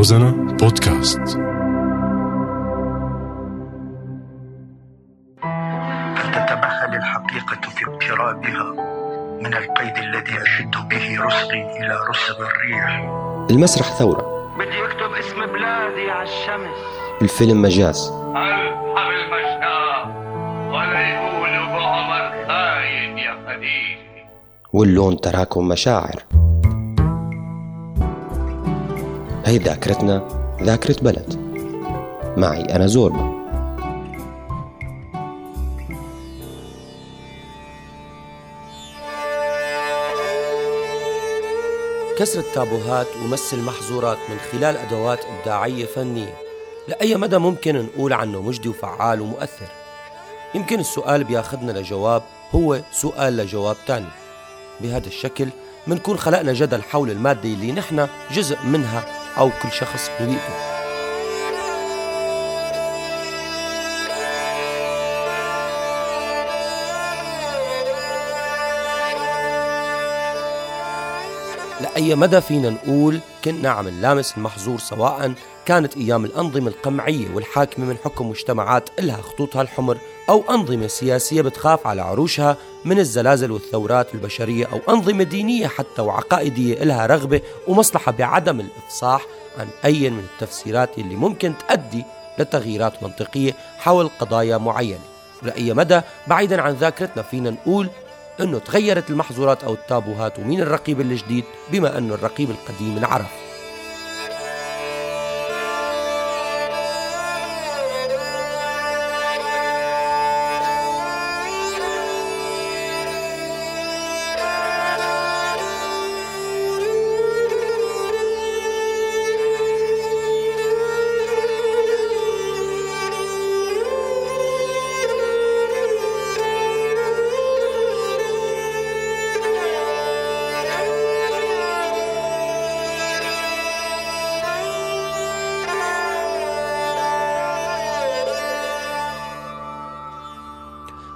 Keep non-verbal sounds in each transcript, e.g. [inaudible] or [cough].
روزانا بودكاست. فلتتمهل الحقيقة في اقترابها من القيد الذي أشد به رسغي إلى رسغ الريح. المسرح ثورة. بدي أكتب اسم بلادي على الشمس. الفيلم مجاز. ألحم المشتاق ولا يقولوا بعمر خاين يا خديجة واللون تراكم مشاعر. هي ذاكرتنا ذاكرة بلد. معي أنا زوربا كسر التابوهات ومس المحظورات من خلال أدوات إبداعية فنية. لأي مدى ممكن نقول عنه مجدي وفعال ومؤثر؟ يمكن السؤال بياخدنا لجواب هو سؤال لجواب تاني. بهذا الشكل منكون خلقنا جدل حول المادة اللي نحن جزء منها. أو كل شخص ببيئته لأي مدى فينا نقول كنا عم نلامس المحظور سواء كانت أيام الأنظمة القمعية والحاكمة من حكم مجتمعات إلها خطوطها الحمر أو أنظمة سياسية بتخاف على عروشها من الزلازل والثورات البشرية أو أنظمة دينية حتى وعقائدية إلها رغبة ومصلحة بعدم الإفصاح عن أي من التفسيرات اللي ممكن تؤدي لتغييرات منطقية حول قضايا معينة. ولأي مدى بعيدا عن ذاكرتنا فينا نقول أنه تغيرت المحظورات أو التابوهات ومين الرقيب الجديد بما أنه الرقيب القديم انعرف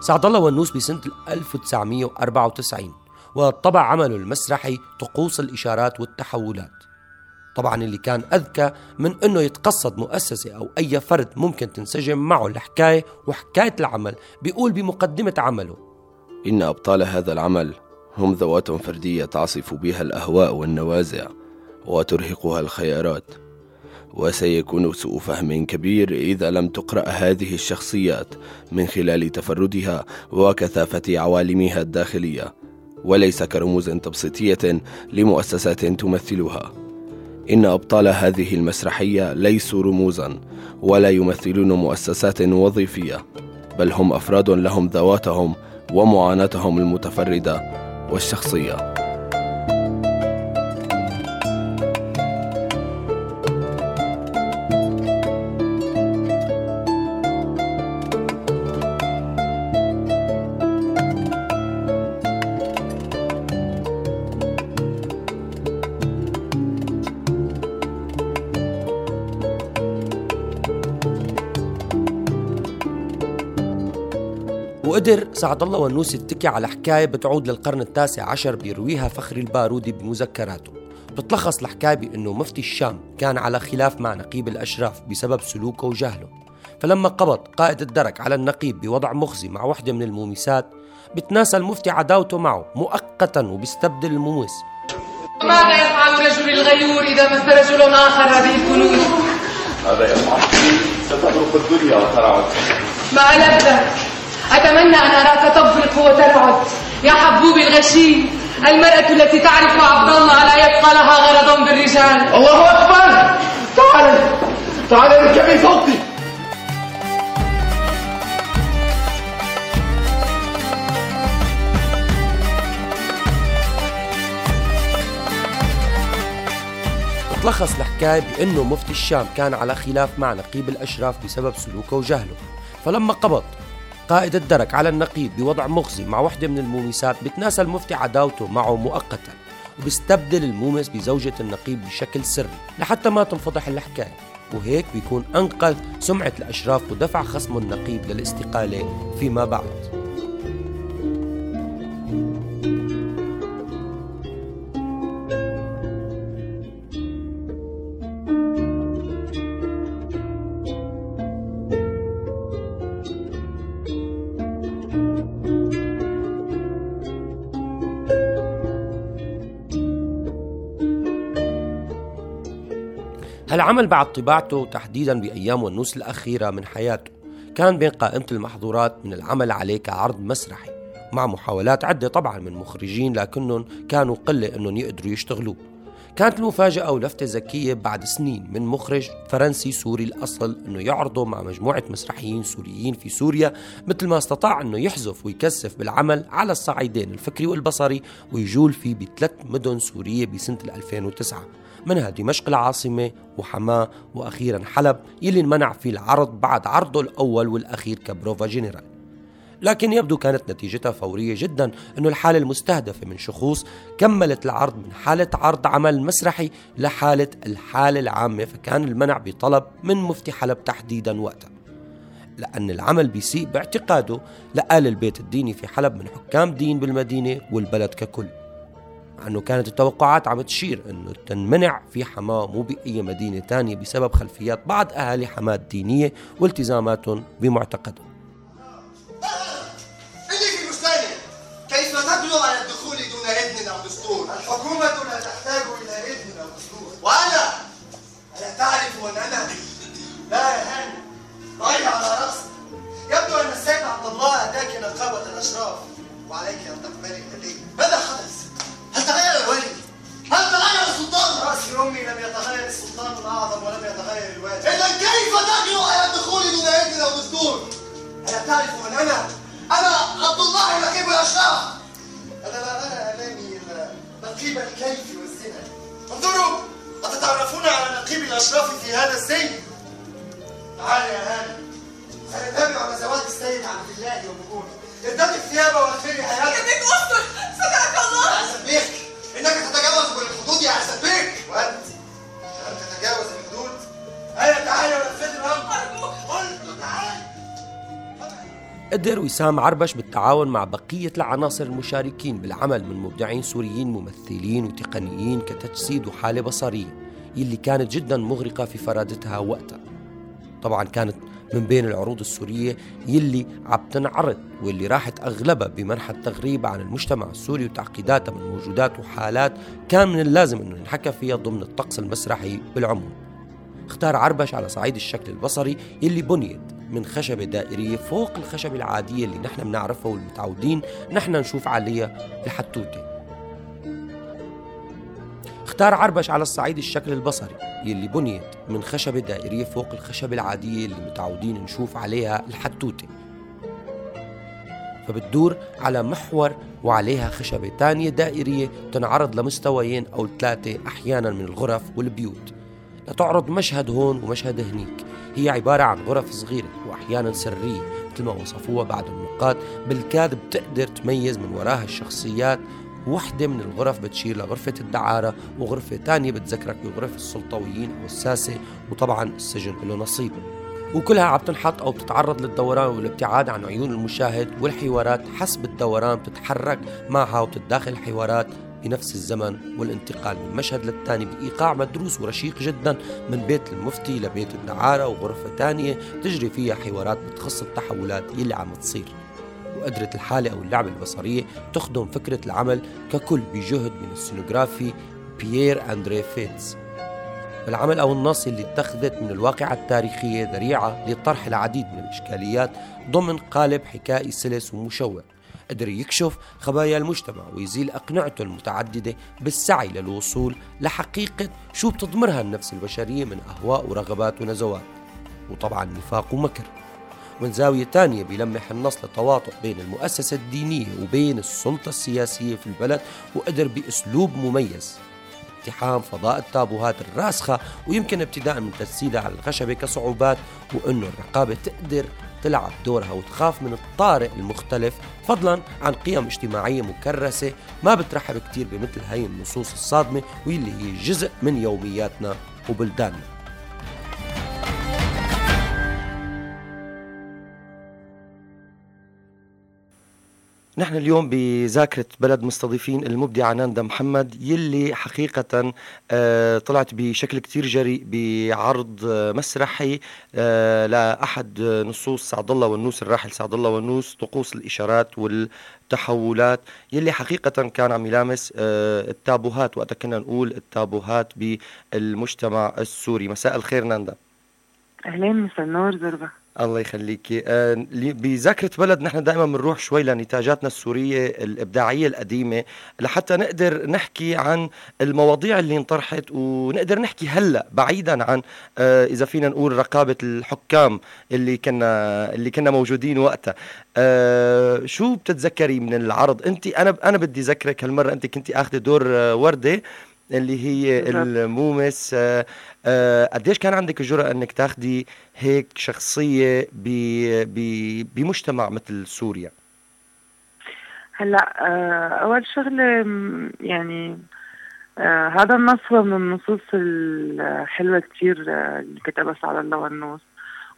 سعد الله ونوس بسنة 1994 وطبع عمله المسرحي طقوس الإشارات والتحولات. طبعا اللي كان أذكى من أنه يتقصد مؤسسة أو أي فرد ممكن تنسجم معه الحكاية وحكاية العمل بيقول بمقدمة عمله. إن أبطال هذا العمل هم ذوات فردية تعصف بها الأهواء والنوازع وترهقها الخيارات. وسيكون سوء فهم كبير إذا لم تقرأ هذه الشخصيات من خلال تفردها وكثافة عوالمها الداخلية وليس كرموز تبسيطية لمؤسسات تمثلها. إن أبطال هذه المسرحية ليسوا رموزا ولا يمثلون مؤسسات وظيفية بل هم أفراد لهم ذواتهم ومعاناتهم المتفردة والشخصية. وقدر سعد الله ونوس يتكي على حكاية بتعود للقرن التاسع عشر بيرويها فخري البارودي بمذكراته. بتلخص الحكاية بأنه مفتي الشام كان على خلاف مع نقيب الأشراف بسبب سلوكه وجهله. فلما قبض قائد الدرك على النقيب بوضع مخزي مع وحدة من المومسات بتناسى المفتي عداوته معه مؤقتا وبيستبدل المومس. ماذا يفعل رجل الغيور إذا مس رجل آخر هذه الكنوز؟ ماذا يفعل؟ ستترك الدنيا وترعد ما ألذك أتمنى أن أراك تبرق وترعد. يا حبوب الغشيم المرأة التي تعرف عبد الله لا يبقى لها غرض بالرجال. الله أكبر! تعال تعال اركبي فوقي. تلخص الحكاية بأنه مفتي الشام كان على خلاف مع نقيب الأشراف بسبب سلوكه وجهله. فلما قبض قائد الدرك على النقيب بوضع مخزي مع وحدة من المومسات بتناسى المفتي عداوته معه مؤقتا وبيستبدل المومس بزوجة النقيب بشكل سري لحتى ما تنفضح الحكاية. وهيك بيكون أنقذ سمعة الأشراف ودفع خصم النقيب للاستقالة فيما بعد. هالعمل بعد طباعته تحديدا بأيام والنوس الأخيرة من حياته. كان بين قائمة المحظورات من العمل عليه كعرض مسرحي مع محاولات عدة طبعا من مخرجين لكنهم كانوا قلة إنهم يقدروا يشتغلوه كانت المفاجأة ولفتة ذكية بعد سنين من مخرج فرنسي سوري الأصل أنه يعرضه مع مجموعة مسرحيين سوريين في سوريا مثل ما استطاع أنه يحذف ويكثف بالعمل على الصعيدين الفكري والبصري ويجول فيه بثلاث مدن سورية بسنة 2009 منها دمشق العاصمة وحماة وأخيرا حلب يلي انمنع فيه العرض بعد عرضه الأول والأخير كبروفا جنرال. لكن يبدو كانت نتيجتها فورية جدا أنه الحالة المستهدفة من شخوص كملت العرض من حالة عرض عمل مسرحي لحالة الحالة العامة فكان المنع بطلب من مفتي حلب تحديدا وقتها لأن العمل بيسيء باعتقاده لآل البيت الديني في حلب من حكام دين بالمدينة والبلد ككل. مع أنه كانت التوقعات عم تشير أنه تنمنع في حماة مو بأي مدينة تانية بسبب خلفيات بعض أهالي حماة الدينية والتزاماتهم بمعتقدهم. Ah! قدر وسام عربش بالتعاون مع بقية العناصر المشاركين بالعمل من مبدعين سوريين ممثلين وتقنيين كتجسيد وحالة بصرية يلي كانت جدا مغرقة في فرادتها وقتها. طبعا كانت من بين العروض السورية يلي عم تنعرض واللي راحت أغلبها بمنحى التغريب عن المجتمع السوري وتعقيداتها من موجودات وحالات كان من اللازم أنه نحكى فيها ضمن الطقس المسرحي بالعموم. اختار عربش على صعيد الشكل البصري يلي بنيت من خشبة دائرية فوق الخشبة العادية اللي نحن بنعرفها والمتعودين نحن نشوف عليها الحتوتة. اختار عربش على الصعيد الشكل البصري يلي بنيت من خشبة دائرية فوق الخشبة العادية اللي متعودين نشوف عليها الحتوتة. فبتدور على محور وعليها خشبة تانية دائرية تنعرض لمستويين أو ثلاثة أحيانا من الغرف والبيوت. لتعرض مشهد هون ومشهد هنيك. هي عبارة عن غرف صغيرة وأحيانا سرية مثل ما وصفوها بعض النقاد بالكاد بتقدر تميز من وراها الشخصيات. وحدة من الغرف بتشير لغرفة الدعارة وغرفة تانية بتذكرك بغرف السلطويين أو الساسة وطبعا السجن له نصيب. وكلها عم تنحط أو بتتعرض للدوران والابتعاد عن عيون المشاهد والحوارات. حسب الدوران بتتحرك معها وتتداخل الحوارات بنفس الزمن والانتقال من مشهد للتاني بإيقاع مدروس ورشيق جدا من بيت المفتي لبيت الدعارة وغرفة تانية تجري فيها حوارات بتخص التحولات يلي عم تصير. وقدرت الحالة أو اللعبة البصرية تخدم فكرة العمل ككل بجهد من السينوغرافي بيير أندري فيتز. العمل أو النص اللي اتخذت من الواقعة التاريخية ذريعة لطرح العديد من الإشكاليات ضمن قالب حكائي سلس ومشوق. قدر يكشف خبايا المجتمع ويزيل أقنعته المتعددة بالسعي للوصول لحقيقة شو بتضمرها النفس البشرية من أهواء ورغبات ونزوات. وطبعا نفاق ومكر. من زاوية تانية بيلمح النص لتواطؤ بين المؤسسة الدينية وبين السلطة السياسية في البلد وقدر بأسلوب مميز. اقتحام فضاء التابوهات الراسخة ويمكن ابتداء من تجسيدها على الخشبة كصعوبات وأنه الرقابة تقدر تلعب دورها وتخاف من الطارئ المختلف فضلا عن قيم اجتماعية مكرسة ما بترحب كتير بمثل هاي النصوص الصادمة واللي هي جزء من يومياتنا وبلداننا. نحن اليوم بذاكرة بلد مستضيفين المبدعة ناندا محمد يلي حقيقة آه، طلعت بشكل كتير جريء بعرض آه، مسرحي آه، لأحد نصوص سعد الله والنوس الراحل سعد الله والنوس طقوس الإشارات والتحولات يلي حقيقة كان عم يلامس التابوهات وقت كنا نقول التابوهات بالمجتمع السوري. مساء الخير ناندا. أهلين مساء النور زربة. الله يخليكي آه بذاكرة بلد نحن دائما بنروح شوي لنتاجاتنا السورية الإبداعية القديمة لحتى نقدر نحكي عن المواضيع اللي انطرحت ونقدر نحكي هلأ بعيدا عن آه إذا فينا نقول رقابة الحكام اللي كنا اللي كنا موجودين وقتها. آه شو بتتذكري من العرض؟ أنت أنا أنا بدي أذكرك هالمرة أنت كنت أخذ دور وردة اللي هي المومس آه، آه، قديش كان عندك الجرأة إنك تاخدي هيك شخصية بمجتمع مثل سوريا؟ هلأ آه، أول شغلة يعني هذا النص هو من النصوص الحلوة كتير اللي كتبها سعد الله والنوس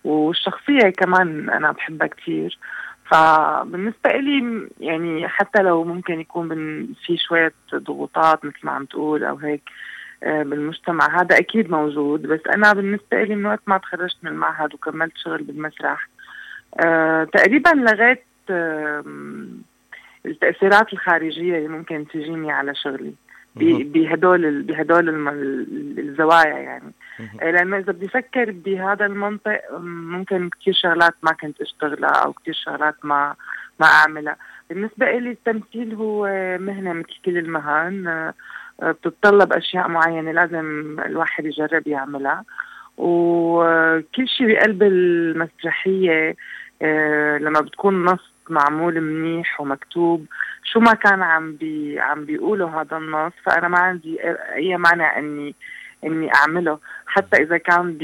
والشخصية كمان أنا بحبها كتير. فبالنسبة إلي يعني حتى لو ممكن يكون في شوية ضغوطات مثل ما عم تقول أو هيك آه، بالمجتمع. هذا أكيد موجود بس أنا بالنسبة لي من وقت ما تخرجت من المعهد وكملت شغل بالمسرح أه تقريبا لغيت التأثيرات الخارجية اللي ممكن تجيني على شغلي. بهدول بهدول الزوايا يعني. آه، لأنه إذا بدي أفكر بهذا المنطق ممكن كثير شغلات ما كنت أشتغلها أو كثير شغلات ما ما أعملها. بالنسبة لي التمثيل هو مهنة مثل كل المهن. آه، بتتطلب أشياء معينة لازم الواحد يجرب يعملها. وكل شيء بقلب المسرحية آه، لما بتكون نص معمول منيح ومكتوب شو ما كان عم بي عم بيقولوا هذا النص فأنا ما عندي أي مانع إني إني أعمله. حتى إذا كان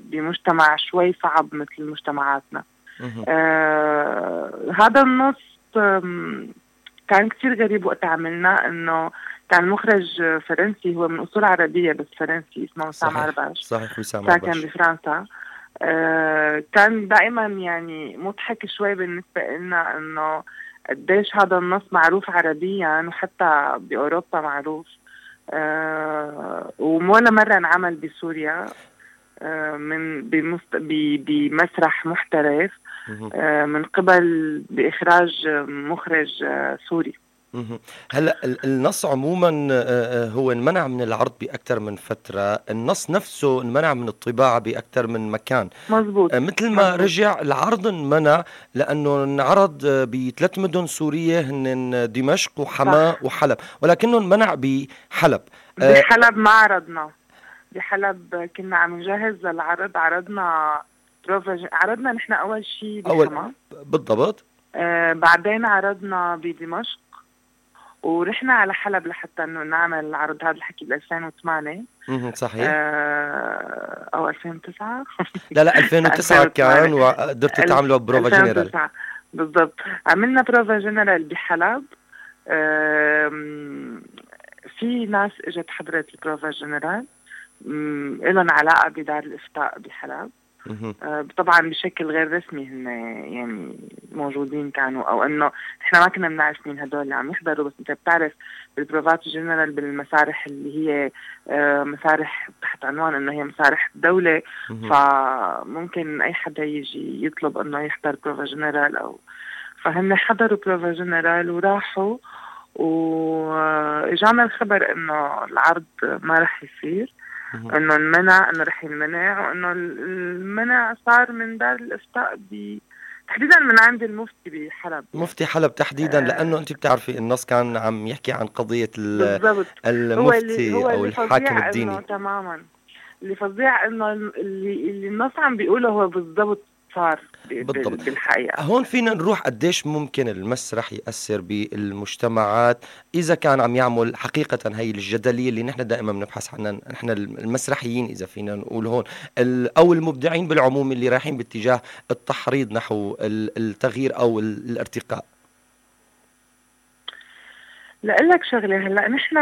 بمجتمع شوي صعب مثل مجتمعاتنا. آه هذا النص كان كثير غريب وقت عملنا إنه كان مخرج فرنسي هو من أصول عربية بس فرنسي اسمه وسام عرباش صحيح وسام ساكن بفرنسا آه كان دائما يعني مضحك شوي بالنسبة لنا إنه قديش هذا النص معروف عربيا وحتى بأوروبا معروف. آه ولا مرة انعمل بسوريا آه من بمست... بمسرح محترف آه من قبل بإخراج مخرج آه سوري. هلا النص عموما آه، آه، هو انمنع من العرض بأكثر من فترة، النص نفسه انمنع من الطباعة بأكثر من مكان. مزبوط آه، مثل ما مزبوط. رجع العرض انمنع لأنه انعرض بثلاث مدن سورية هن دمشق وحماة وحلب، ولكنه انمنع بحلب. بحلب ما عرضنا. بحلب كنا عم نجهز للعرض. عرضنا عرضنا نحن أول شيء بحما. بالضبط. آه بعدين عرضنا بدمشق. ورحنا على حلب لحتى إنه نعمل العرض هذا الحكي ب 2008 صحيح. آه أو 2009 لا لا 2009 [laughs] كان وقدرتوا تعملوا بروفا جنرال. بالضبط. عملنا بروفا جنرال بحلب. في ناس إجت حضرت البروفا جنرال. لهم علاقة بدار الإفتاء بحلب. طبعا بشكل غير رسمي هن يعني موجودين كانوا أو إنه إحنا ما كنا بنعرف مين هدول اللي عم يحضروا بس أنت بتعرف بالبروفات جنرال بالمسارح اللي هي آه، مسارح تحت عنوان إنه هي مسارح الدولة فممكن أي حدا يجي يطلب إنه يحضر بروفا جنرال أو فهن حضروا بروفا جنرال وراحوا واجانا الخبر إنه العرض ما رح يصير. إنه المنع إنه رح ينمنع وإنه المنع صار من دار الإفتاء ب تحديدا من عند المفتي بحلب. مفتي حلب تحديدا آه. لأنه أنت بتعرفي النص كان عم يحكي عن قضية بالضبط. المفتي هو اللي هو أو الحاكم الديني. تماما. اللي فظيع إنه اللي, اللي النص عم بيقوله هو بالضبط صار بالضبط. بالحقيقة هون فينا نروح قديش ممكن المسرح يأثر بالمجتمعات إذا كان عم يعمل حقيقة هي الجدلية اللي نحن دائما بنبحث عنها نحن المسرحيين إذا فينا نقول هون. أو المبدعين بالعموم اللي رايحين باتجاه التحريض نحو التغيير أو الارتقاء. لك شغلة هلأ نحن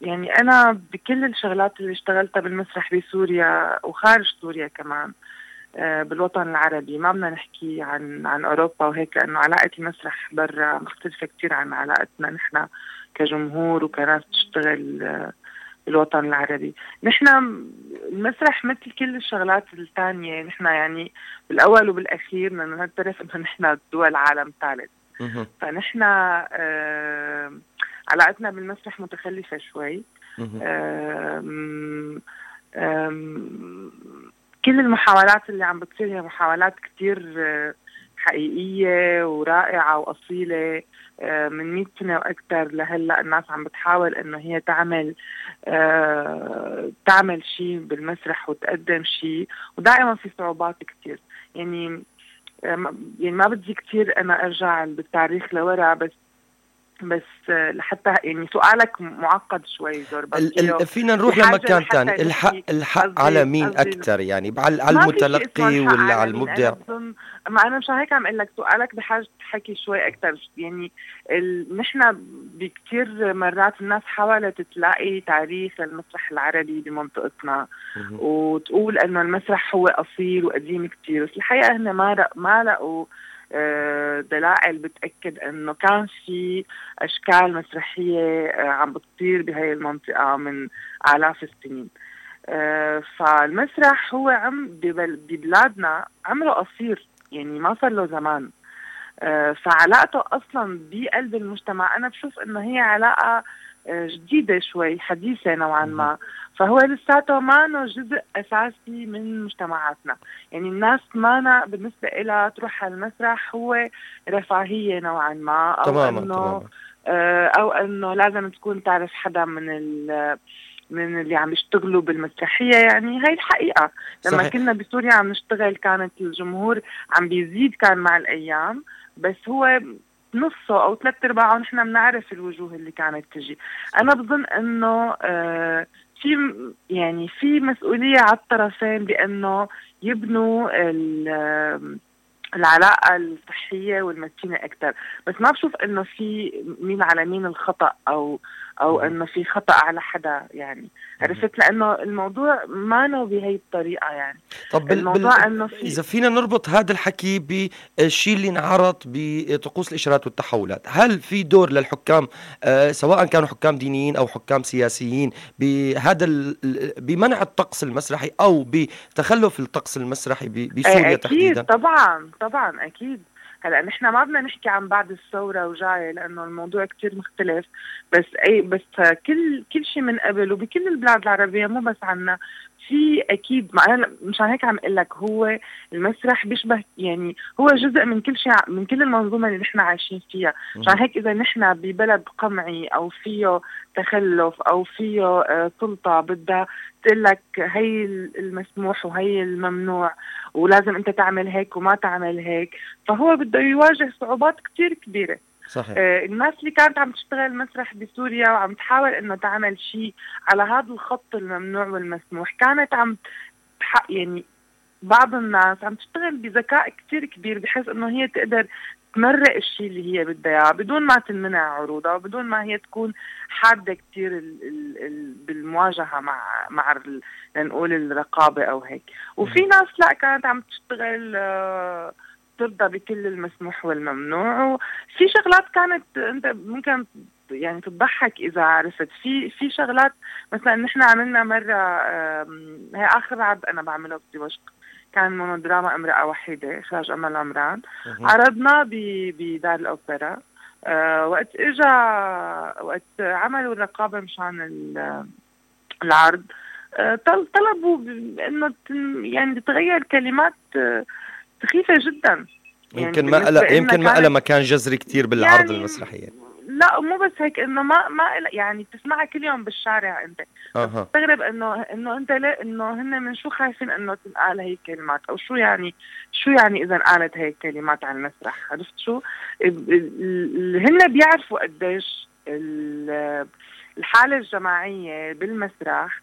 يعني أنا بكل الشغلات اللي اشتغلتها بالمسرح بسوريا وخارج سوريا كمان آه، بالوطن العربي. ما بدنا نحكي عن عن أوروبا وهيك لأنه علاقة المسرح برا مختلفة كثير عن علاقتنا نحن كجمهور وكناس تشتغل آه، بالوطن العربي. نحن المسرح مثل كل الشغلات الثانية. نحن يعني بالأول وبالأخير بدنا نعترف إنه نحن دول عالم ثالث. فنحن آه علاقتنا بالمسرح متخلفة شوي. آم آم كل المحاولات اللي عم بتصير هي محاولات كتير آه، حقيقية ورائعة وأصيلة آه، من 100 سنة وأكثر لهلأ الناس عم بتحاول إنه هي تعمل آه، تعمل شيء بالمسرح وتقدم شيء ودائما في صعوبات كثير يعني يعني ما بدي كثير أنا أرجع بالتاريخ لورا بس بس لحتى يعني سؤالك معقد شوي زور فينا نروح لمكان ثاني الحق الحق على مين أكثر يعني على المتلقي ولا على المبدع؟ ما أنا مشان هيك عم أقول لك سؤالك بحاجة حكي شوي أكثر يعني ال... نحن بكثير مرات الناس حاولت تلاقي تاريخ المسرح العربي بمنطقتنا. وتقول إنه المسرح هو أصيل وقديم كثير بس الحقيقة هن ما ما لقوا آه، دلائل بتأكد إنه كان في أشكال مسرحية آه، عم بتصير بهي المنطقة من آلاف السنين. آه، فالمسرح هو عم ببلادنا عمره قصير يعني ما صار له زمان. فعلاقته أصلا بقلب المجتمع. أنا بشوف إنه هي علاقة جديدة شوي حديثة نوعا ما فهو لساته ما جزء أساسي من مجتمعاتنا يعني الناس ما بالنسبة لها تروح على المسرح هو رفاهية نوعا ما أو تماما إنه تماما. آه، أو إنه لازم تكون تعرف حدا من من اللي عم يشتغلوا بالمسرحية يعني هاي الحقيقة لما صحيح. كنا بسوريا عم نشتغل كانت الجمهور عم بيزيد كان مع الأيام بس هو نصه أو ثلاث ارباعه نحن بنعرف الوجوه اللي كانت تجي. أنا بظن إنه آه في يعني في مسؤولية على الطرفين بأنه يبنوا العلاقة الصحية والمتينة أكثر بس ما بشوف إنه في مين على مين الخطأ أو أو إنه في خطأ على حدا يعني. عرفت؟ لأنه الموضوع ما نو بهي الطريقة يعني. طب بال... الموضوع بال... إنه في إذا فينا نربط هذا الحكي بالشيء اللي انعرض بطقوس الإشارات والتحولات. هل في دور للحكام آه سواء كانوا حكام دينيين أو حكام سياسيين بهذا ال... بمنع الطقس المسرحي أو بتخلف الطقس المسرحي بسوريا أكيد تحديدا؟ طبعا. طبعا أكيد. هلأ نحن ما بدنا نحكي عن بعد الثورة وجاي لأنه الموضوع كتير مختلف. بس أي بس كل كل شيء من قبل وبكل البلاد العربية مو بس عنا. في أكيد مع أنا مشان هيك عم أقول لك هو المسرح بيشبه يعني هو جزء من كل شيء من كل المنظومة اللي نحن عايشين فيها. مشان هيك إذا نحن ببلد قمعي أو فيه تخلف أو فيه آه، سلطة بدها تقول لك هي المسموح وهي الممنوع ولازم أنت تعمل هيك وما تعمل هيك فهو بده يواجه صعوبات كثير كبيرة. صحيح. آه الناس اللي كانت عم تشتغل مسرح بسوريا وعم تحاول إنه تعمل شيء على هذا الخط الممنوع والمسموح كانت عم يعني بعض الناس عم تشتغل بذكاء كثير كبير بحيث إنه هي تقدر تمرق الشيء اللي هي بدها إياه بدون ما تمنع عروضها وبدون ما هي تكون حادة كثير بالمواجهة مع مع لنقول الرقابة أو هيك وفي ناس لا كانت عم تشتغل آه ترضى بكل المسموح والممنوع. وفي شغلات كانت أنت ممكن يعني تضحك إذا عرفت. في في شغلات مثلا نحن عملنا مرة هي آخر عرض أنا بعمله بدمشق كان مونودراما امرأة وحيدة إخراج أمل عمران عرضنا بدار الأوبرا. أه وقت إجا وقت عملوا الرقابة مشان العرض. أه طلبوا إنه يعني تتغير كلمات سخيفة جدا. يعني يمكن ما قلق يمكن ما لها مكان جذري كثير بالعرض يعني المسرحية. لا مو بس هيك إنه ما ما يعني بتسمعها كل يوم بالشارع انت. بتستغرب انه إنه أنت ليه إنه هن من شو خايفين إنه تنقال هي الكلمات؟ أو شو يعني شو يعني إذا قالت هي الكلمات على المسرح؟ عرفت شو؟ هن بيعرفوا قديش الحالة الجماعية بالمسرح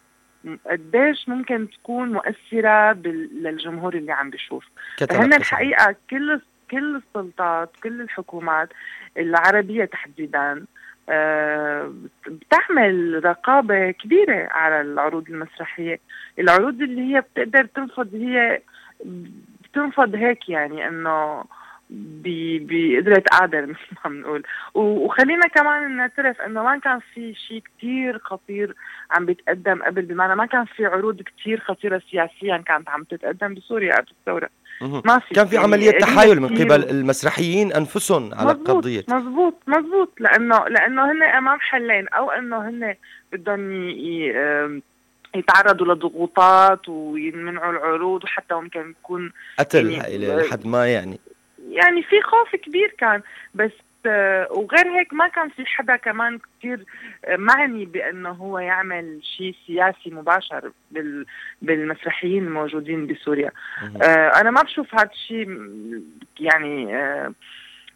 قديش ممكن تكون مؤثرة للجمهور اللي عم بيشوف. فهن الحقيقة كل كل السلطات كل الحكومات العربية تحديدا آه، بتعمل رقابة كبيرة على العروض المسرحية. العروض اللي هي بتقدر تنفذ هي بتنفض هيك يعني إنه بقدرة قادر مثل [laughs] ما بنقول وخلينا كمان نعترف إنه ما كان في شيء كثير خطير عم بيتقدم قبل بمعنى ما كان في عروض كثير خطيرة سياسيا كانت عم تتقدم بسوريا قبل الثورة ما في كان في عملية تحايل من قبل المسرحيين أنفسهم على مزبوط القضية مزبوط مزبوط لأنه لأنه هن أمام حلين أو إنه هن بدهم يتعرضوا لضغوطات ويمنعوا العروض وحتى ممكن يكون قتل يعني لحد ما يعني. يعني في خوف كبير كان بس آه، وغير هيك ما كان في حدا كمان كثير آه، معني بأنه هو يعمل شيء سياسي مباشر بال بالمسرحيين الموجودين بسوريا. آه أنا ما بشوف هذا الشيء يعني آه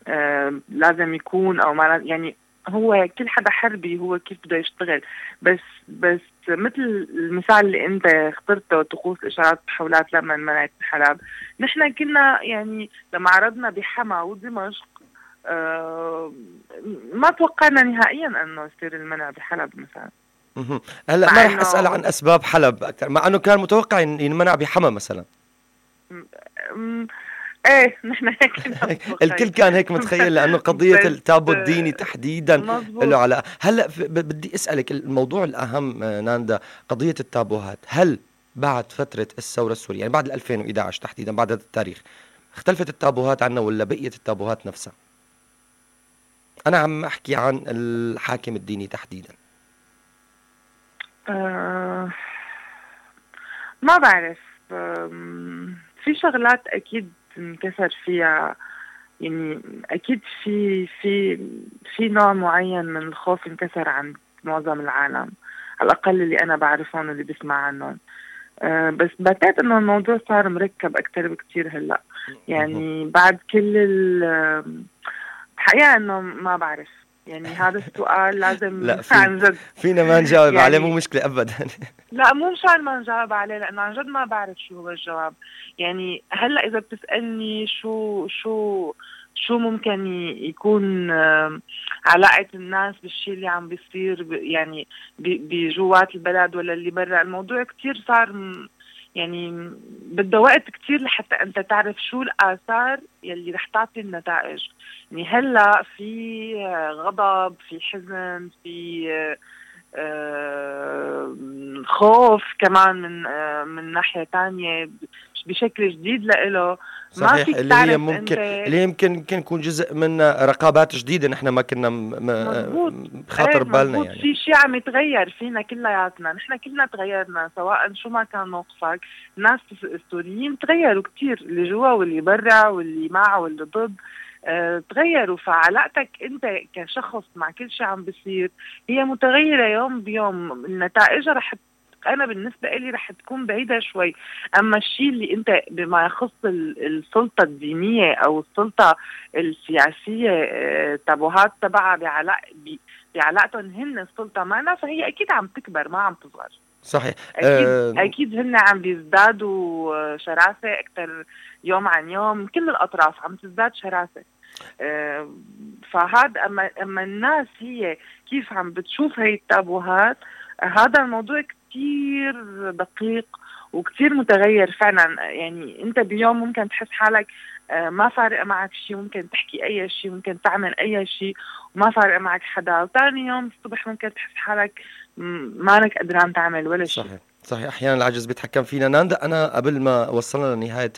آه لازم يكون أو ما يعني هو كل حدا حربي هو كيف بده يشتغل. بس بس مثل المثال اللي انت اخترته طقوس اشارات التحولات لما منعت حلب نحن كنا يعني لما عرضنا بحما ودمشق آه ما توقعنا نهائيا إنه يصير المنع بحلب مثلا. هلا ما رح أسأل عن أسباب حلب أكثر مع إنه كان متوقع ينمنع بحما مثلا. إيه نحن هيك [laughs] الكل كان هيك متخيل لأنه [laughs] قضية التابو الديني تحديدا له على هلأ بدي أسألك الموضوع الأهم آه، ناندا قضية التابوهات هل بعد فترة الثورة السورية يعني بعد 2011 تحديدا بعد هذا التاريخ اختلفت التابوهات عنا ولا بقيت التابوهات نفسها؟ أنا عم أحكي عن الحاكم الديني تحديدا. أه ما بعرف في شغلات أكيد انكسر فيها. يعني أكيد في في في نوع معين من الخوف انكسر عند معظم العالم. على الأقل اللي أنا بعرفهم واللي بسمع عنهم أه بس بعتقد إنه الموضوع صار مركب أكثر بكثير هلأ. يعني بعد كل الحقيقة إنه ما بعرف. يعني هذا السؤال لازم لا في عن جد. فينا ما نجاوب يعني عليه مو مشكلة ابدا. [laughs] لا مو مشان ما نجاوب عليه لأنه عن جد ما بعرف شو هو الجواب. يعني هلأ إذا بتسألني شو شو شو ممكن يكون علاقة الناس بالشيء اللي عم بيصير يعني بجوات البلد ولا اللي برا. الموضوع كتير صار يعني بده وقت كتير لحتى أنت تعرف شو الآثار يلي رح تعطي النتائج. يعني هلأ في غضب في حزن في آه، خوف كمان من آه، من ناحية ثانية بشكل جديد لإله. صحيح ما اللي هي ممكن اللي يمكن يمكن يكون جزء من رقابات جديدة نحن ما كنا خاطر إيه بالنا يعني. في شيء عم يتغير فينا كلياتنا. نحن كلنا تغيرنا سواء شو ما كان موقفك. الناس السوريين تغيروا كثير اللي جوا واللي برا واللي مع واللي ضد. أه تغيروا. فعلاقتك أنت كشخص مع كل شيء عم بيصير هي متغيرة يوم بيوم. النتائج رح أنا بالنسبة لي رح تكون بعيده شوي. اما الشيء اللي انت بما يخص السلطه الدينيه أو السلطه السياسيه آه، تبوهات تبعها بعلاق بعلاقتهم هن السلطه معنا فهي أكيد عم تكبر ما عم تصغر. صحيح. أكيد أه أكيد هن عم بيزدادوا شراسة أكثر يوم عن يوم كل الأطراف عم تزداد شراسة. أه فهذا اما أما الناس هي كيف عم بتشوف هي التابوهات هذا الموضوع كتير دقيق وكتير متغير فعلا. يعني أنت بيوم ممكن تحس حالك آه، ما فارقة معك شيء ممكن تحكي أي شيء ممكن تعمل أي شيء وما فارقة معك حدا. وثاني يوم الصبح ممكن تحس حالك مانك قدران تعمل ولا شيء صحيح. صحيح أحيانا العجز بيتحكم فينا. ناندا أنا قبل ما وصلنا لنهاية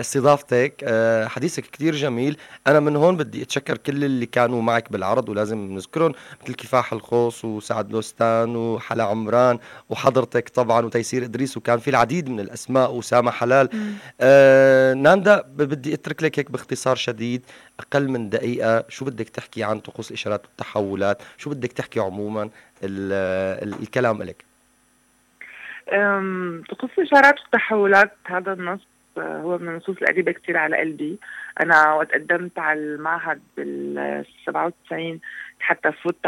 استضافتك آه، حديثك كثير جميل. أنا من هون بدي أتشكر كل اللي كانوا معك بالعرض ولازم نذكرهم مثل كفاح الخوص وسعد لوستان وحلا عمران وحضرتك طبعا وتيسير إدريس وكان في العديد من الأسماء وسامة حلال. آه ناندا بدي أترك لك هيك باختصار شديد. أقل من دقيقة شو بدك تحكي عن طقوس الإشارات والتحولات؟ شو بدك تحكي عموما الكلام لك طقوس الإشارات والتحولات هذا النص آه، هو من النصوص القريبة كثير على قلبي أنا وقت قدمت على المعهد بال 97 حتى فوت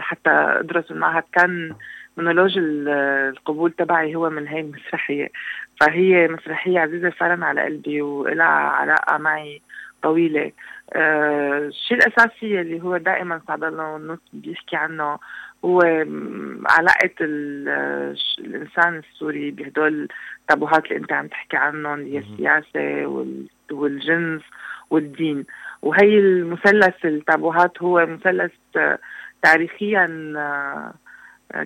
حتى أدرس المعهد كان مونولوج القبول تبعي هو من هي المسرحية. فهي مسرحية عزيزة فعلا على قلبي ولها علاقة معي طويلة. آه الشيء الأساسي اللي هو دائما سعد الله والنص بيحكي عنه هو علاقة الإنسان السوري بهدول التابوهات اللي أنت عم تحكي عنهم هي السياسة وال- والجنس والدين. وهي المثلث التابوهات هو مثلث آه، تاريخيا آه،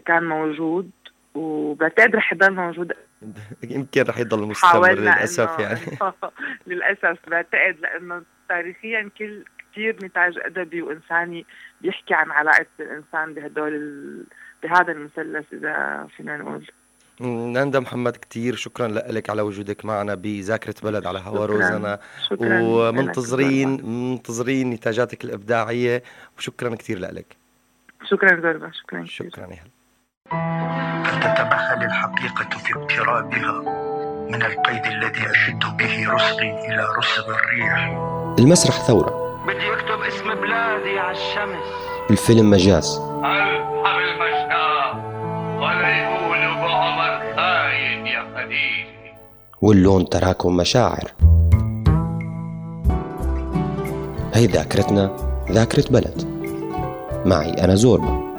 كان موجود وبعتقد رح يضل موجود. [laughs] يمكن رح يضل مستمر للأسف يعني. [laughs] للأسف. بعتقد لأنه تاريخيا كل كثير نتاج أدبي وإنساني بيحكي عن علاقة الإنسان بهدول ال... بهذا المثلث إذا فينا نقول. ناندا محمد كتير شكرا لك على وجودك معنا بذاكرة بلد على هوا شكراً. ومنتظرين منتظرين نتاجاتك الإبداعية. وشكرا كتير لك. شكرا زربة شكرا شكرا يا هلا. فلتتبخل الحقيقة في اقترابها من القيد الذي أشد به رسغي إلى رسغ الريح. المسرح ثورة. بدي اكتب اسم بلادي على الشمس. الفيلم مجاز. ألحم المشتاق ولا يقولوا بعمر خاين يا خديجة واللون تراكم مشاعر. هي ذاكرتنا ذاكرة بلد. معي أنا زوربا.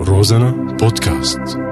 روزانا بودكاست.